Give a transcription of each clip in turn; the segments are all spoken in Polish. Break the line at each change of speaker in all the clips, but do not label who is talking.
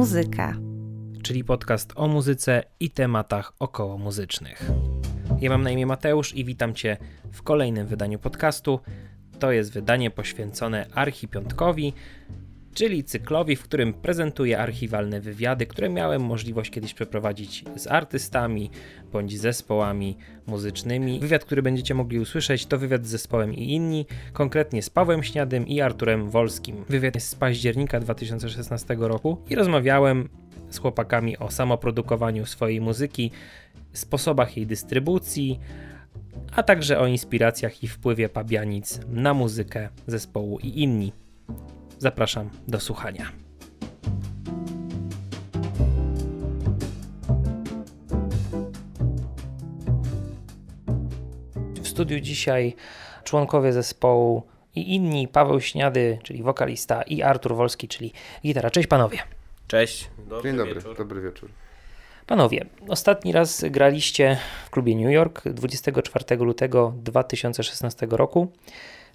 Muzyka,
czyli podcast o muzyce i tematach około muzycznych. Ja mam na imię Mateusz i witam Cię w kolejnym wydaniu podcastu. To jest wydanie poświęcone Archipiątkowi, czyli cyklowi, w którym prezentuję archiwalne wywiady, które miałem możliwość kiedyś przeprowadzić z artystami bądź zespołami muzycznymi. Wywiad, który będziecie mogli usłyszeć, to wywiad z zespołem i inni, konkretnie z Pawłem Śniadym i Arturem Wolskim. Wywiad jest z października 2016 roku i rozmawiałem z chłopakami o samoprodukowaniu swojej muzyki, sposobach jej dystrybucji, a także o inspiracjach i wpływie Pabianic na muzykę zespołu i inni. Zapraszam do słuchania. W studiu dzisiaj członkowie zespołu i inni, Paweł Śniady, czyli wokalista i Artur Wolski, czyli gitara. Cześć panowie.
Cześć.
Dobry Dzień dobry, wieczór. dobry wieczór.
Panowie, ostatni raz graliście w klubie New York 24 lutego 2016 roku.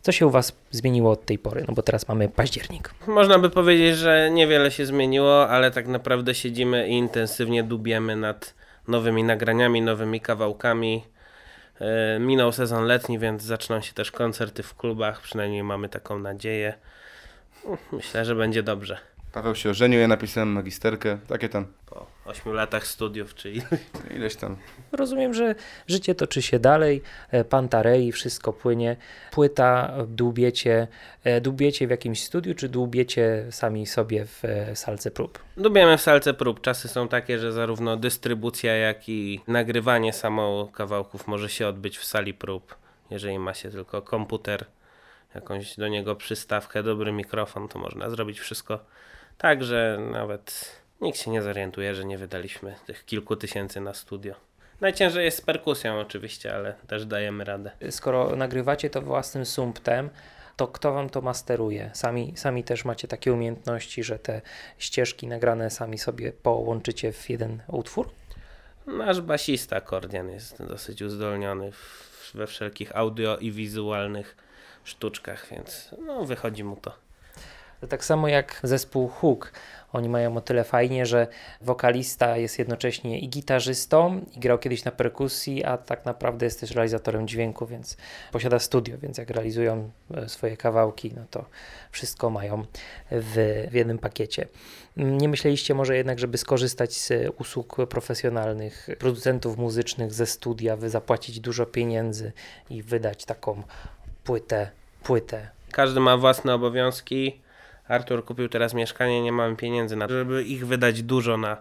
Co się u Was zmieniło od tej pory? No bo teraz mamy październik.
Można by powiedzieć, że niewiele się zmieniło, ale tak naprawdę siedzimy i intensywnie dubiemy nad nowymi nagraniami, nowymi kawałkami. E, minął sezon letni, więc zaczną się też koncerty w klubach, przynajmniej mamy taką nadzieję. Myślę, że będzie dobrze.
Paweł się ożenił, ja napisałem magisterkę, takie tam.
Po 8 latach studiów, czyli
ileś tam.
Rozumiem, że życie toczy się dalej, e, Pantarei, wszystko płynie. Płyta dłubiecie, e, dłubiecie w jakimś studiu, czy dłubiecie sami sobie w e, salce prób?
Dubiemy w salce prób. Czasy są takie, że zarówno dystrybucja, jak i nagrywanie samo kawałków może się odbyć w sali prób. Jeżeli ma się tylko komputer, jakąś do niego przystawkę, dobry mikrofon, to można zrobić wszystko tak, że nawet nikt się nie zorientuje, że nie wydaliśmy tych kilku tysięcy na studio. Najciężej jest z perkusją oczywiście, ale też dajemy radę.
Skoro nagrywacie to własnym sumptem, to kto wam to masteruje? Sami, sami też macie takie umiejętności, że te ścieżki nagrane sami sobie połączycie w jeden utwór?
Nasz basista Kordian jest dosyć uzdolniony w, we wszelkich audio i wizualnych sztuczkach, więc no, wychodzi mu to.
Tak samo jak zespół Hook. Oni mają o tyle fajnie, że wokalista jest jednocześnie i gitarzystą, i grał kiedyś na perkusji, a tak naprawdę jest też realizatorem dźwięku, więc posiada studio, więc jak realizują e, swoje kawałki, no to wszystko mają w, w jednym pakiecie. Nie myśleliście może jednak, żeby skorzystać z usług profesjonalnych producentów muzycznych ze studia, wy zapłacić dużo pieniędzy i wydać taką płytę, płytę.
Każdy ma własne obowiązki Artur kupił teraz mieszkanie, nie mamy pieniędzy na to, żeby ich wydać dużo na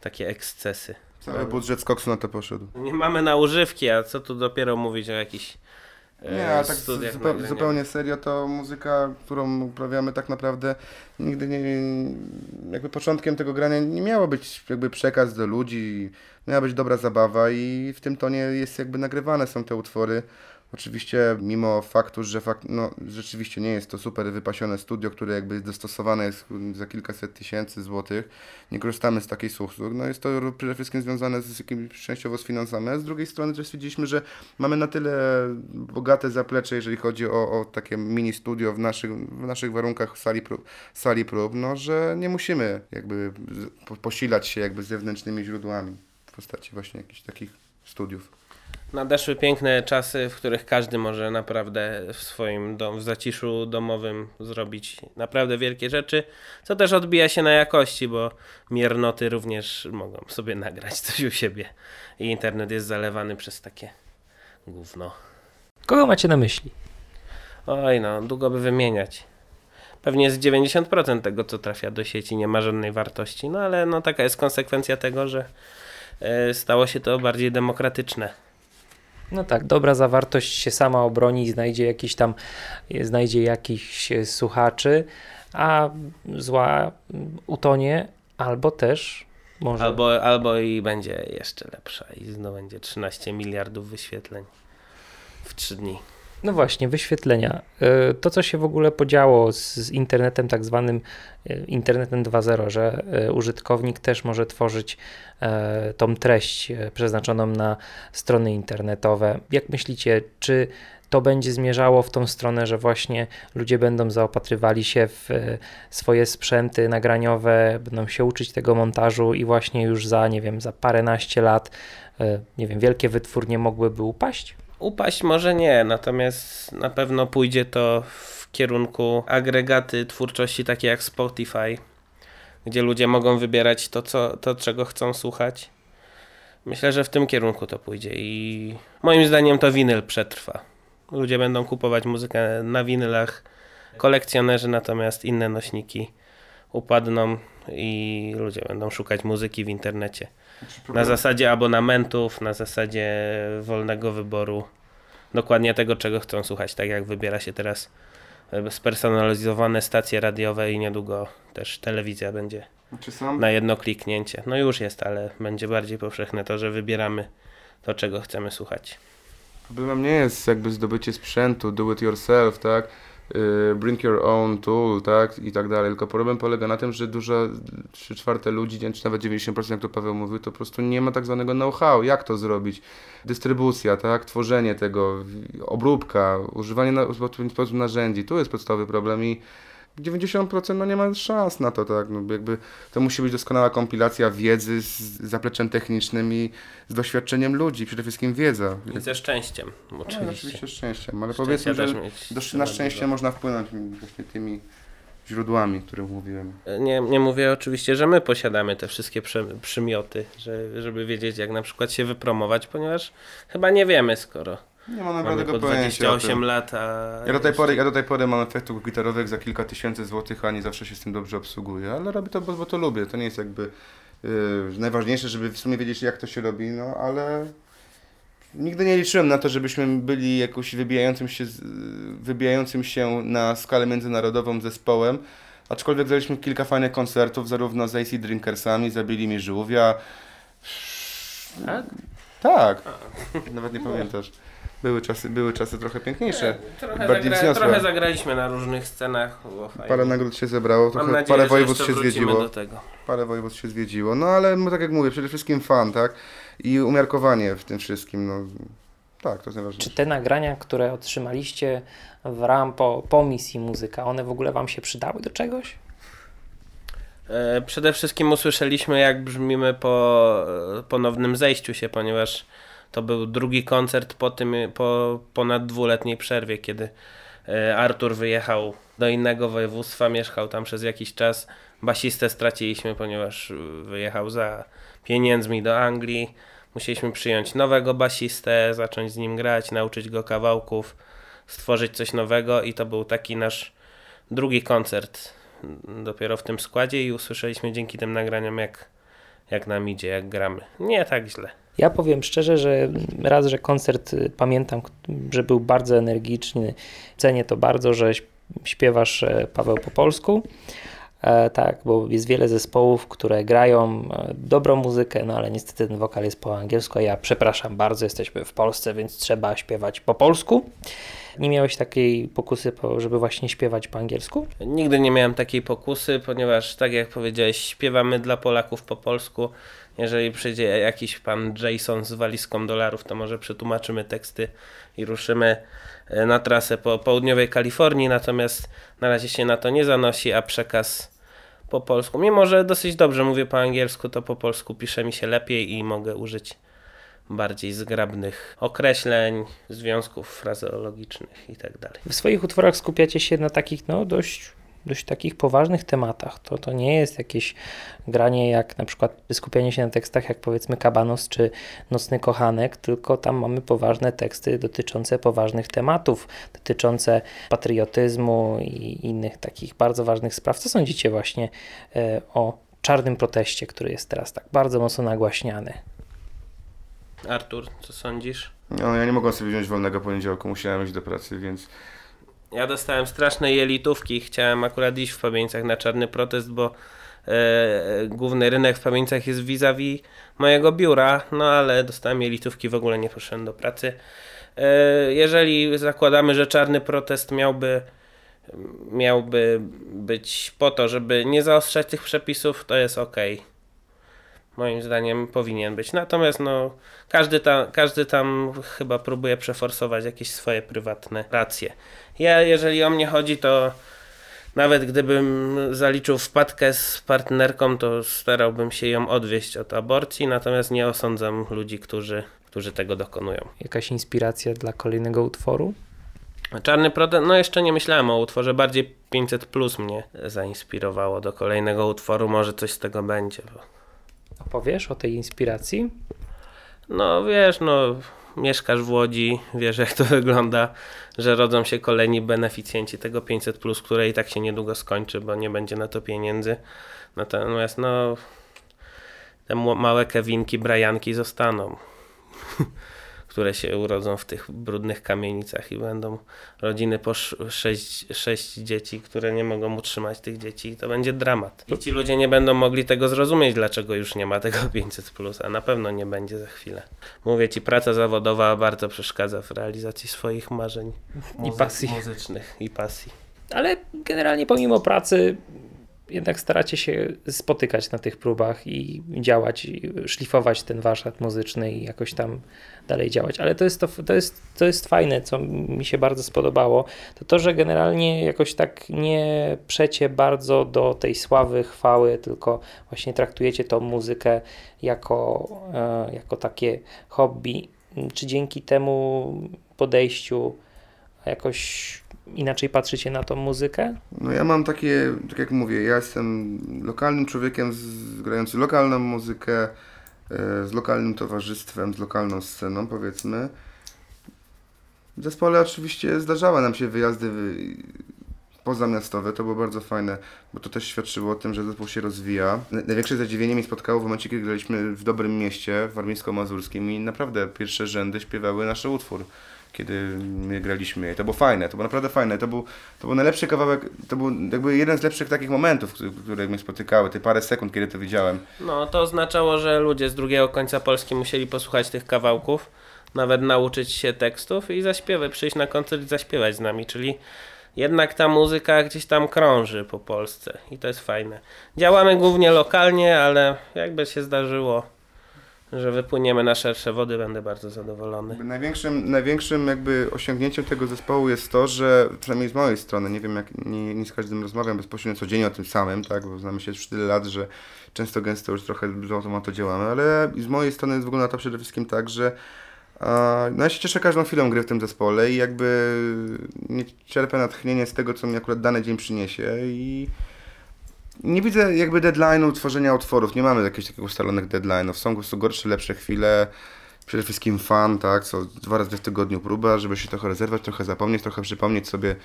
takie ekscesy.
Cały budżet z koksu na to poszedł.
Nie mamy na używki, a co tu dopiero mówić o jakichś
e, nie, a tak zupełnie, zupełnie serio, to muzyka, którą uprawiamy tak naprawdę nigdy nie, jakby początkiem tego grania nie miało być jakby przekaz do ludzi, miała być dobra zabawa i w tym tonie jest jakby nagrywane są te utwory. Oczywiście, mimo faktu, że no, rzeczywiście nie jest to super wypasione studio, które jakby dostosowane jest za kilkaset tysięcy złotych, nie korzystamy z takich usług. No jest to przede wszystkim związane z jakimś częściowo z finansami, a z drugiej strony też stwierdziliśmy, że mamy na tyle bogate zaplecze, jeżeli chodzi o, o takie mini studio w naszych, w naszych warunkach sali prób, sali prób, no, że nie musimy jakby posilać się jakby zewnętrznymi źródłami w postaci właśnie jakichś takich studiów
nadeszły piękne czasy, w których każdy może naprawdę w swoim dom, w zaciszu domowym zrobić naprawdę wielkie rzeczy, co też odbija się na jakości, bo miernoty również mogą sobie nagrać coś u siebie i internet jest zalewany przez takie gówno.
Kogo macie na myśli?
Oj no, długo by wymieniać. Pewnie z 90% tego, co trafia do sieci nie ma żadnej wartości, no ale no taka jest konsekwencja tego, że e, stało się to bardziej demokratyczne.
No tak, dobra zawartość się sama obroni, znajdzie jakiś tam, znajdzie jakichś słuchaczy, a zła utonie, albo też może.
Albo, albo i będzie jeszcze lepsza i znowu będzie 13 miliardów wyświetleń w 3 dni.
No właśnie, wyświetlenia. E, to, co się w ogóle podziało z, z internetem, tak zwanym e, internetem 2.0, że e, użytkownik też może tworzyć tą treść przeznaczoną na strony internetowe. Jak myślicie, czy to będzie zmierzało w tą stronę, że właśnie ludzie będą zaopatrywali się w swoje sprzęty nagraniowe, będą się uczyć tego montażu i właśnie już za, nie wiem, za paręnaście lat, nie wiem, wielkie wytwórnie mogłyby upaść?
Upaść może nie, natomiast na pewno pójdzie to w kierunku agregaty twórczości takie jak Spotify, gdzie ludzie mogą wybierać to, co, to czego chcą słuchać. Myślę, że w tym kierunku to pójdzie i moim zdaniem to winyl przetrwa. Ludzie będą kupować muzykę na winylach, kolekcjonerzy natomiast inne nośniki upadną i ludzie będą szukać muzyki w internecie. Na zasadzie abonamentów, na zasadzie wolnego wyboru dokładnie tego, czego chcą słuchać. Tak jak wybiera się teraz e, spersonalizowane stacje radiowe i niedługo też telewizja będzie na jedno kliknięcie. No już jest, ale będzie bardziej powszechne to, że wybieramy to, czego chcemy słuchać.
Problemem nie jest jakby zdobycie sprzętu, do it yourself, tak? Y, bring your own tool, tak, i tak dalej. Tylko problem polega na tym, że dużo, 3 czwarte ludzi, czy nawet 90%, jak to Paweł mówił, to po prostu nie ma tak zwanego know-how, jak to zrobić. Dystrybucja, tak, tworzenie tego, obróbka, używanie na, w odpowiedni sposób narzędzi, tu jest podstawowy problem i 90% no nie ma szans na to, tak, no jakby to musi być doskonała kompilacja wiedzy z zapleczem technicznym i z doświadczeniem ludzi, przede wszystkim wiedza.
I ze szczęściem, oczywiście. No,
oczywiście szczęściem, ale powiedzmy, że do, na szczęście można wpłynąć właśnie tymi źródłami, o których mówiłem.
Nie, nie mówię oczywiście, że my posiadamy te wszystkie przymioty, że, żeby wiedzieć jak na przykład się wypromować, ponieważ chyba nie wiemy skoro
nie mam naprawdę tego pojęcia.
28 lat, a...
Ja do, tej pory, ja do tej pory mam efektów gitarowych za kilka tysięcy złotych, a nie zawsze się z tym dobrze obsługuję, ale robię to, bo, bo to lubię. To nie jest jakby yy, najważniejsze, żeby w sumie wiedzieć jak to się robi, no ale nigdy nie liczyłem na to, żebyśmy byli jakoś wybijającym się, wybijającym się na skalę międzynarodową zespołem. Aczkolwiek zrobiliśmy kilka fajnych koncertów, zarówno z AC Drinkersami, zabili mi żółwia.
Tak?
Tak. Nawet nie pamiętasz. Były czasy, były czasy trochę piękniejsze.
Trochę, zagra, trochę zagraliśmy na różnych scenach.
Parę nagród się zebrało, trochę, nadzieję, parę województw się zwiedziło. Parę województw się zwiedziło. No ale no, tak jak mówię, przede wszystkim fan, tak? I umiarkowanie w tym wszystkim. No, tak, to jest najważniejsze.
Czy te nagrania, które otrzymaliście w ram po, po misji muzyka, one w ogóle Wam się przydały do czegoś?
E, przede wszystkim usłyszeliśmy, jak brzmimy po ponownym zejściu się, ponieważ to był drugi koncert po tym, po ponad dwuletniej przerwie, kiedy e, Artur wyjechał do innego województwa, mieszkał tam przez jakiś czas. Basistę straciliśmy, ponieważ wyjechał za pieniędzmi do Anglii. Musieliśmy przyjąć nowego basistę, zacząć z nim grać, nauczyć go kawałków, stworzyć coś nowego i to był taki nasz drugi koncert dopiero w tym składzie i usłyszeliśmy dzięki tym nagraniom jak, jak nam idzie, jak gramy. Nie tak źle.
Ja powiem szczerze, że raz, że koncert y, pamiętam, że był bardzo energiczny. Cenię to bardzo, że śpiewasz e, Paweł po polsku. E, tak, bo jest wiele zespołów, które grają e, dobrą muzykę, no ale niestety ten wokal jest po angielsku, ja przepraszam bardzo, jesteśmy w Polsce, więc trzeba śpiewać po polsku. Nie miałeś takiej pokusy, żeby właśnie śpiewać po angielsku?
Nigdy nie miałem takiej pokusy, ponieważ tak jak powiedziałeś, śpiewamy dla Polaków po polsku. Jeżeli przyjdzie jakiś pan Jason z walizką dolarów, to może przetłumaczymy teksty i ruszymy e, na trasę po południowej Kalifornii, natomiast na razie się na to nie zanosi, a przekaz po polsku, mimo że dosyć dobrze mówię po angielsku, to po polsku pisze mi się lepiej i mogę użyć bardziej zgrabnych określeń, związków frazeologicznych itd. Tak
w swoich utworach skupiacie się na takich no, dość dość takich poważnych tematach. To, to nie jest jakieś granie jak na przykład skupianie się na tekstach jak powiedzmy Kabanos czy Nocny Kochanek, tylko tam mamy poważne teksty dotyczące poważnych tematów, dotyczące patriotyzmu i innych takich bardzo ważnych spraw. Co sądzicie właśnie e, o czarnym proteście, który jest teraz tak bardzo mocno nagłaśniany?
Artur, co sądzisz?
No, ja nie mogłem sobie wziąć wolnego poniedziałku, musiałem iść do pracy, więc
ja dostałem straszne jelitówki. Chciałem akurat iść w Pamieńcach na czarny protest, bo e, główny rynek w Pamieńcach jest vis-a-vis mojego biura, no ale dostałem jelitówki, w ogóle nie poszedłem do pracy. jeżeli zakładamy, że czarny protest miałby miałby być po to, żeby nie zaostrzać tych przepisów, to jest ok. Moim zdaniem powinien być. Natomiast no, każdy, tam, każdy tam chyba próbuje przeforsować jakieś swoje prywatne racje. Ja, jeżeli o mnie chodzi, to nawet gdybym zaliczył wpadkę z partnerką, to starałbym się ją odwieść od aborcji, natomiast nie osądzam ludzi, którzy, którzy tego dokonują.
Jakaś inspiracja dla kolejnego utworu?
Czarny protest, no jeszcze nie myślałem o utworze, bardziej 500 plus mnie zainspirowało do kolejnego utworu, może coś z tego będzie. Bo...
Opowiesz o tej inspiracji?
No wiesz, no mieszkasz w Łodzi, wiesz jak to wygląda, że rodzą się kolejni beneficjenci tego 500, plus, które i tak się niedługo skończy, bo nie będzie na to pieniędzy. Natomiast no, te małe Kevinki, Brajanki zostaną. które się urodzą w tych brudnych kamienicach i będą rodziny po sześć, sześć dzieci, które nie mogą utrzymać tych dzieci i to będzie dramat. I ci ludzie nie będą mogli tego zrozumieć, dlaczego już nie ma tego 500, plus, a na pewno nie będzie za chwilę. Mówię ci, praca zawodowa bardzo przeszkadza w realizacji swoich marzeń
i pasji
muzycznych i pasji.
Ale generalnie pomimo pracy jednak staracie się spotykać na tych próbach i działać, i szlifować ten warsztat muzyczny i jakoś tam dalej działać. Ale to jest, to, to, jest, to jest fajne, co mi się bardzo spodobało, to to, że generalnie jakoś tak nie przecie bardzo do tej sławy, chwały, tylko właśnie traktujecie tą muzykę jako, e, jako takie hobby. Czy dzięki temu podejściu jakoś inaczej patrzycie na tą muzykę?
No ja mam takie, tak jak mówię, ja jestem lokalnym człowiekiem z, grający lokalną muzykę, e, z lokalnym towarzystwem, z lokalną sceną powiedzmy. W zespole oczywiście zdarzały nam się wyjazdy pozamiastowe, to było bardzo fajne, bo to też świadczyło o tym, że zespół się rozwija. Największe zadziwienie mi spotkało w momencie, kiedy graliśmy w dobrym mieście, w Warmińsko-Mazurskim i naprawdę pierwsze rzędy śpiewały nasz utwór kiedy my graliśmy. I to było fajne, to było naprawdę fajne. To był, to był najlepszy kawałek, to był jakby jeden z lepszych takich momentów, które mnie spotykały, te parę sekund, kiedy to widziałem.
No, to oznaczało, że ludzie z drugiego końca Polski musieli posłuchać tych kawałków, nawet nauczyć się tekstów i zaśpiewać, przyjść na koncert i zaśpiewać z nami, czyli jednak ta muzyka gdzieś tam krąży po Polsce i to jest fajne. Działamy głównie lokalnie, ale jakby się zdarzyło że wypłyniemy na szersze wody, będę bardzo zadowolony.
Największym, największym jakby osiągnięciem tego zespołu jest to, że przynajmniej z mojej strony, nie wiem jak nie, nie z każdym rozmawiam bezpośrednio codziennie o tym samym, tak, bo znamy się już tyle lat, że często gęsto już trochę z automatu działamy, ale z mojej strony wygląda to przede wszystkim tak, że no ja się cieszę każdą chwilą gry w tym zespole i jakby nie czerpię natchnienie z tego, co mi akurat dany dzień przyniesie i nie widzę jakby deadline'u tworzenia utworów. Nie mamy jakiegoś takiego ustalonych deadline'ów. Są po prostu gorsze, lepsze chwile. Przede wszystkim fan, tak, co dwa razy w tygodniu próba, żeby się trochę rezerwować, trochę zapomnieć, trochę przypomnieć sobie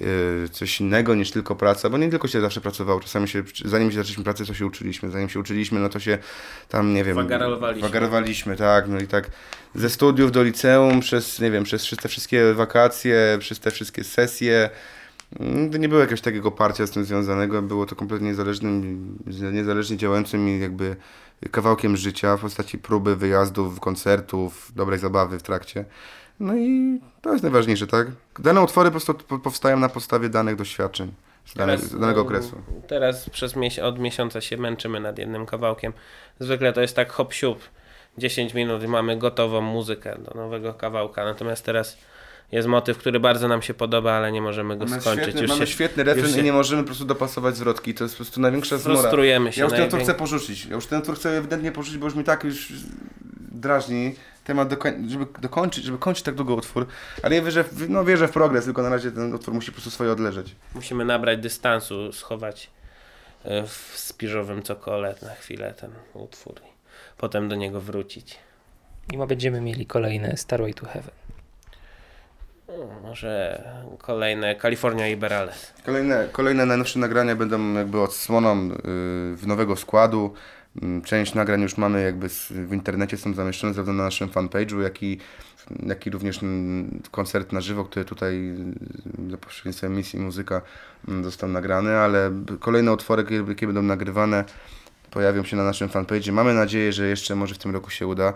yy, coś innego niż tylko praca, bo nie tylko się zawsze pracowało, czasami się, zanim się zaczęliśmy pracę, to się uczyliśmy, zanim się uczyliśmy, no to się tam, nie wiem,
wagarowaliśmy,
wagarowaliśmy tak, no i tak ze studiów do liceum, przez, nie wiem, przez te wszystkie wakacje, przez te wszystkie sesje, Mm, nie było jakiegoś takiego parcia z tym związanego, było to kompletnie niezależnym, niezależnie działającym jakby kawałkiem życia w postaci próby, wyjazdów, koncertów, dobrej zabawy w trakcie. No i to jest najważniejsze, tak? Dane utwory po prostu powstają na podstawie danych doświadczeń z teraz, danego um, okresu.
Teraz przez mies od miesiąca się męczymy nad jednym kawałkiem. Zwykle to jest tak hop siup, 10 minut i mamy gotową muzykę do nowego kawałka, natomiast teraz jest motyw, który bardzo nam się podoba, ale nie możemy go mamy skończyć.
Świetny,
już
mamy
się,
świetny refren się... i nie możemy po prostu dopasować zwrotki. To jest po prostu największa zmora.
Frustrujemy się.
Ja już ten utwór chcę porzucić. Ja już ten utwór chcę ewidentnie porzucić, bo już mi tak już drażni temat, dokoń, żeby dokończyć, żeby kończyć tak długo utwór. Ale ja wierzę, w, no wierzę w progres, tylko na razie ten utwór musi po prostu swoje odleżeć.
Musimy nabrać dystansu, schować e, w spiżowym cokole na chwilę ten utwór i potem do niego wrócić.
I ma będziemy mieli kolejne Starway to Heaven.
Może kolejne California Iberales.
Kolejne, kolejne najnowsze nagrania będą jakby odsłoną w nowego składu. Mm, część nagrań już mamy jakby w internecie, są zamieszczone zarówno na naszym fanpage'u, jak i, jak i również koncert na żywo, który tutaj za pośrednictwem misji muzyka mm, został nagrany, ale kolejne utwory, jakie będą nagrywane, pojawią się na naszym fanpage'ie. Mamy nadzieję, że jeszcze może w tym roku się uda.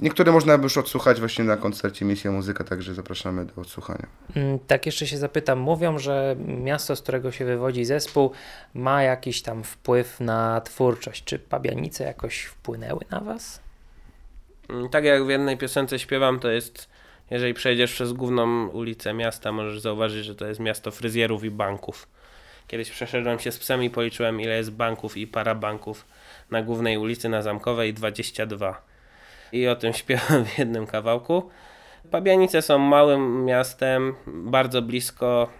Niektóre można by już odsłuchać właśnie na koncercie Misja Muzyka, także zapraszamy do odsłuchania.
Mm, tak, jeszcze się zapytam. Mówią, że miasto, z którego się wywodzi zespół, ma jakiś tam wpływ na twórczość. Czy Pabianice jakoś wpłynęły na Was?
Mm, tak jak w jednej piosence śpiewam, to jest, jeżeli przejdziesz przez główną ulicę miasta, możesz zauważyć, że to jest miasto fryzjerów i banków. Kiedyś przeszedłem się z psem i policzyłem, ile jest banków i parabanków na głównej ulicy na Zamkowej 22 i o tym śpiewam w jednym kawałku. Pabianice są małym miastem, bardzo blisko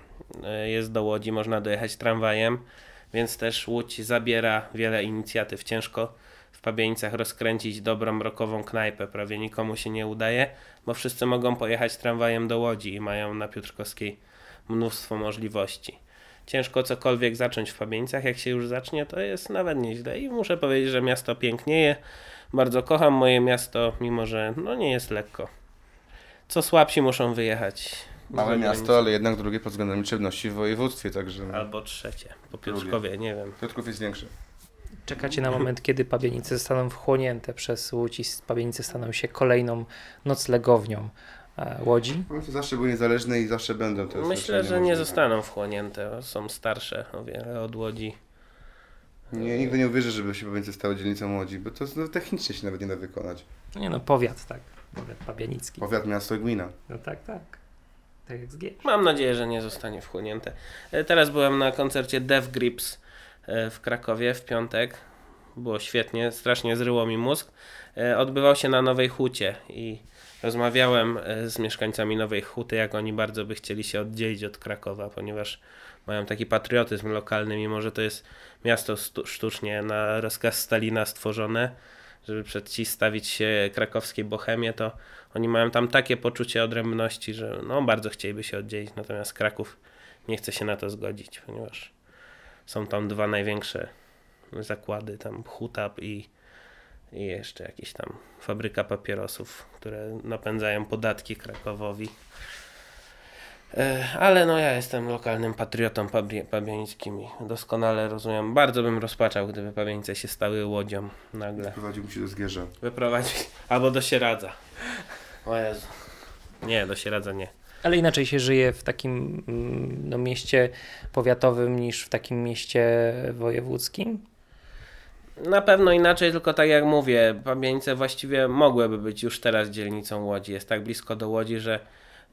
e, jest do Łodzi, można dojechać tramwajem, więc też Łódź zabiera wiele inicjatyw. Ciężko w Pabianicach rozkręcić dobrą rokową knajpę, prawie nikomu się nie udaje, bo wszyscy mogą pojechać tramwajem do Łodzi i mają na Piotrkowskiej mnóstwo możliwości. Ciężko cokolwiek zacząć w Pabianicach, jak się już zacznie, to jest nawet nieźle i muszę powiedzieć, że miasto pięknieje, bardzo kocham moje miasto, mimo że no nie jest lekko. Co słabsi muszą wyjechać.
Małe miasto, ale jednak drugie pod względem liczebności w województwie, także...
Albo trzecie, po Piotrkowie, nie wiem.
Piotrków jest większy.
Czekacie na moment, kiedy Pabianice zostaną wchłonięte przez Łódź i Pabianice staną się kolejną noclegownią e, Łodzi?
To zawsze były niezależne i zawsze będą.
To Myślę, że nie zostaną wchłonięte, są starsze o wiele od Łodzi.
Nie, nigdy nie uwierzę, żeby się Pabianice stały dzielnicą Łodzi, bo to no, technicznie się nawet nie da wykonać.
Nie no, powiat, tak. Powiat pabianicki.
Powiat, miasto i gmina.
No tak, tak. Tak jak zgiesz.
Mam nadzieję, że nie zostanie wchłonięte. E, teraz byłem na koncercie Death Grips e, w Krakowie w piątek. Było świetnie, strasznie zryło mi mózg. E, odbywał się na Nowej Hucie i rozmawiałem z mieszkańcami Nowej Huty, jak oni bardzo by chcieli się oddzielić od Krakowa, ponieważ mają taki patriotyzm lokalny, mimo że to jest miasto sztucznie na rozkaz Stalina stworzone, żeby przeciwstawić się krakowskiej bohemie, to oni mają tam takie poczucie odrębności, że no bardzo chcieliby się oddzielić, natomiast Kraków nie chce się na to zgodzić, ponieważ są tam dwa największe zakłady, tam Hutab i, i jeszcze jakiś tam fabryka papierosów, które napędzają podatki Krakowowi. E, ale no ja jestem lokalnym patriotą pabiańskim i doskonale rozumiem. Bardzo bym rozpaczał, gdyby Pabianice się stały łodzią nagle.
Wyprowadził się do Zgierza.
Wyprowadzić, albo do Sieradza. O Jezu. Nie, do Sieradza nie.
Ale inaczej się żyje w takim mm, no, mieście powiatowym niż w takim mieście wojewódzkim?
Na pewno inaczej, tylko tak jak mówię, Pabianice właściwie mogłyby być już teraz dzielnicą Łodzi. Jest tak blisko do Łodzi, że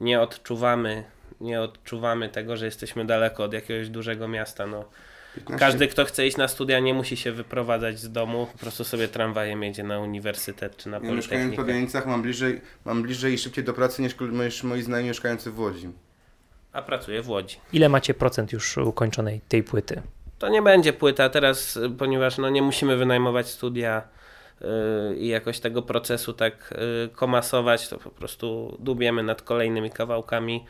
nie odczuwamy nie odczuwamy tego, że jesteśmy daleko od jakiegoś dużego miasta. No. 15. Każdy, kto chce iść na studia, nie musi się wyprowadzać z domu, po prostu sobie tramwajem jedzie na uniwersytet czy na ja
politechnikę. Mieszkając w Pabianicach mam bliżej, mam bliżej i szybciej do pracy niż, niż moi znajomi mieszkający w Łodzi.
A pracuję w Łodzi.
Ile macie procent już ukończonej tej płyty?
To nie będzie płyta teraz, ponieważ no, nie musimy wynajmować studia yy, i jakoś tego procesu tak yy, komasować, to po prostu dubiemy nad kolejnymi kawałkami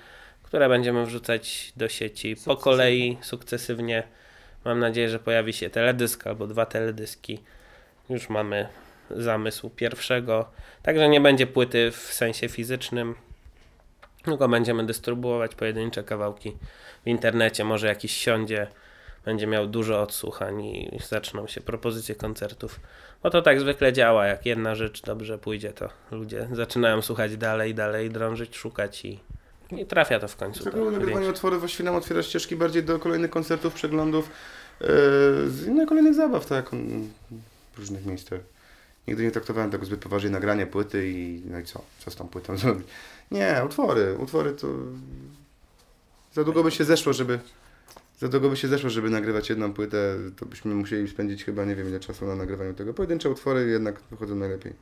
które będziemy wrzucać do sieci po kolei, sukcesywnie. Mam nadzieję, że pojawi się teledysk albo dwa teledyski. Już mamy zamysł pierwszego. Także nie będzie płyty w sensie fizycznym, tylko będziemy dystrybuować pojedyncze kawałki w internecie. Może jakiś siądzie, będzie miał dużo odsłuchań i zaczną się propozycje koncertów. Bo to tak zwykle działa. Jak jedna rzecz dobrze pójdzie, to ludzie zaczynają słuchać dalej, dalej, drążyć, szukać i i trafia to w końcu.
Tak, nagrywanie otwory właściwie nam otwiera ścieżki bardziej do kolejnych koncertów, przeglądów, yy, z innych kolejnych zabaw, tak, w różnych miejscach. Nigdy nie traktowałem tego zbyt poważnie, nagranie płyty i no i co, co z tą płytą zrobić. Nie, utwory, utwory to za długo by się zeszło, żeby za długo by się zeszło, żeby nagrywać jedną płytę, to byśmy musieli spędzić chyba nie wiem ile czasu na nagrywaniu tego. Pojedyncze utwory jednak wychodzą najlepiej.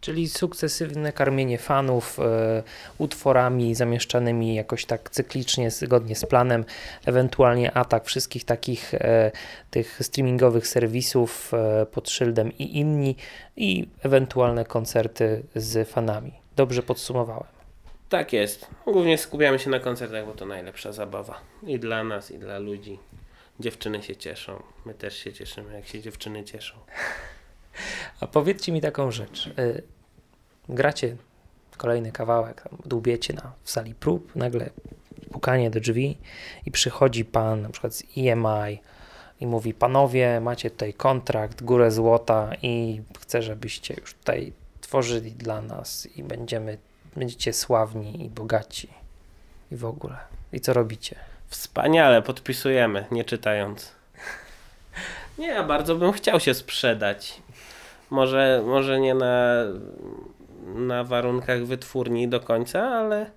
Czyli sukcesywne karmienie fanów e, utworami zamieszczanymi jakoś tak cyklicznie, zgodnie z planem, ewentualnie atak wszystkich takich e, tych streamingowych serwisów e, pod szyldem i inni i ewentualne koncerty z fanami. Dobrze podsumowałem.
Tak jest. Głównie skupiamy się na koncertach, bo to najlepsza zabawa. I dla nas, i dla ludzi. Dziewczyny się cieszą. My też się cieszymy, jak się dziewczyny cieszą.
A powiedzcie mi taką rzecz. Y, gracie kolejny kawałek, dłubiecie na, w sali prób, nagle pukanie do drzwi i przychodzi pan na przykład z EMI i mówi, panowie, macie tutaj kontrakt, górę złota i chcę, żebyście już tutaj stworzyli dla nas i będziemy, będziecie sławni i bogaci i w ogóle. I co robicie?
Wspaniale, podpisujemy, nie czytając. Nie, bardzo bym chciał się sprzedać. Może, może nie na, na warunkach wytwórni do końca, ale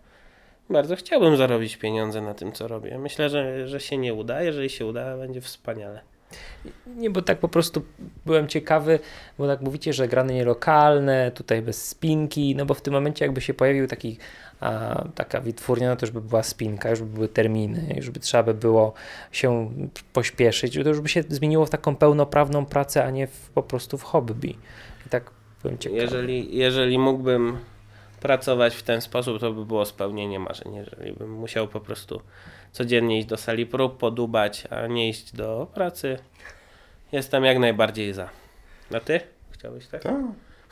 bardzo chciałbym zarobić pieniądze na tym, co robię. Myślę, że, że się nie uda. Jeżeli się uda, będzie wspaniale.
Nie, bo tak po prostu byłem ciekawy, bo tak mówicie, że grane nielokalne, tutaj bez spinki, no bo w tym momencie jakby się pojawił taki a taka wytwórnia, no to już by była spinka, już by były terminy, już by trzeba by było się pośpieszyć, to już by się zmieniło w taką pełnoprawną pracę, a nie w, po prostu w hobby. I tak byłem ciekawy.
Jeżeli, jeżeli mógłbym pracować w ten sposób, to by było spełnienie marzeń. Jeżeli bym musiał po prostu codziennie iść do sali prób, podubać, a nie iść do pracy, jestem jak najbardziej za. A ty? Chciałbyś tak?
Tak.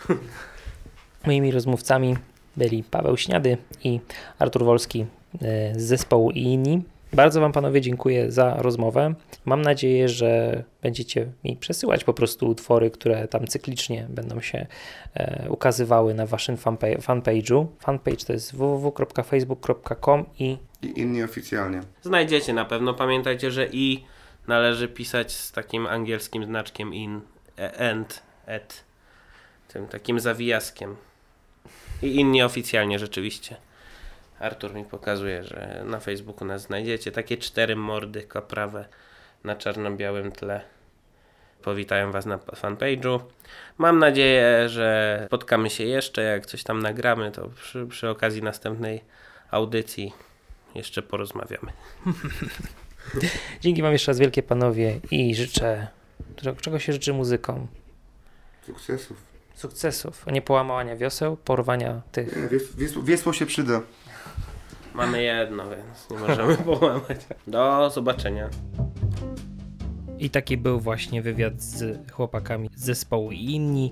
Moimi rozmówcami byli Paweł Śniady i Artur Wolski e, z zespołu i inni. Bardzo Wam panowie dziękuję za rozmowę. Mam nadzieję, że będziecie mi przesyłać po prostu utwory, które tam cyklicznie będą się e, ukazywały na Waszym fanpage'u. Fanpage to jest www.facebook.com i...
I inni oficjalnie.
Znajdziecie na pewno. Pamiętajcie, że i należy pisać z takim angielskim znaczkiem in, e, and, et, tym takim zawijaskiem. I inni oficjalnie rzeczywiście. Artur mi pokazuje, że na Facebooku nas znajdziecie. Takie cztery mordy kaprawe na czarno-białym tle. Powitają Was na fanpage'u. Mam nadzieję, że spotkamy się jeszcze. Jak coś tam nagramy, to przy, przy okazji następnej audycji jeszcze porozmawiamy.
Dzięki Wam jeszcze raz wielkie panowie i życzę. Czego się życzy muzykom?
Sukcesów.
Sukcesów, a nie połamania wioseł, porwania tych.
Wies, wiesło się przyda.
Mamy jedno, więc nie możemy połamać. Do zobaczenia.
I taki był właśnie wywiad z chłopakami z zespołu i inni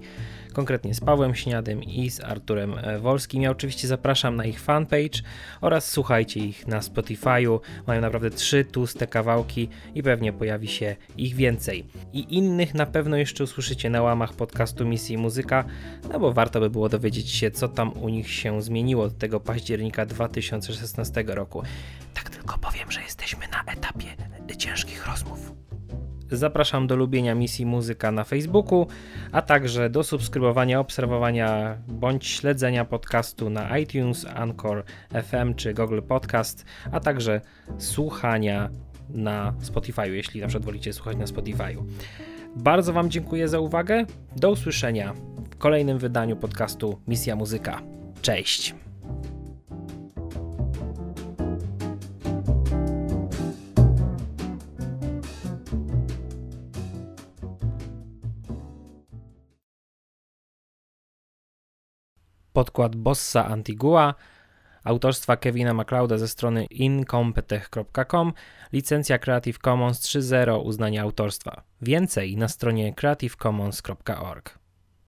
konkretnie z Pawłem Śniadym i z Arturem Wolskim. Ja oczywiście zapraszam na ich fanpage oraz słuchajcie ich na Spotify'u. Mają naprawdę trzy tłuste kawałki i pewnie pojawi się ich więcej. I innych na pewno jeszcze usłyszycie na łamach podcastu Misji Muzyka, no bo warto by było dowiedzieć się, co tam u nich się zmieniło od tego października 2016 roku. Tak tylko powiem, że jesteśmy na etapie ciężkich rozmów. Zapraszam do lubienia misji muzyka na Facebooku, a także do subskrybowania, obserwowania bądź śledzenia podcastu na iTunes, Anchor FM czy Google Podcast, a także słuchania na Spotify, jeśli na przykład wolicie słuchać na Spotify. Bardzo Wam dziękuję za uwagę. Do usłyszenia w kolejnym wydaniu podcastu Misja Muzyka. Cześć! Podkład Bossa Antigua, autorstwa Kevina MacLeoda ze strony incompetech.com, licencja Creative Commons 3.0 uznanie autorstwa. Więcej na stronie creativecommons.org.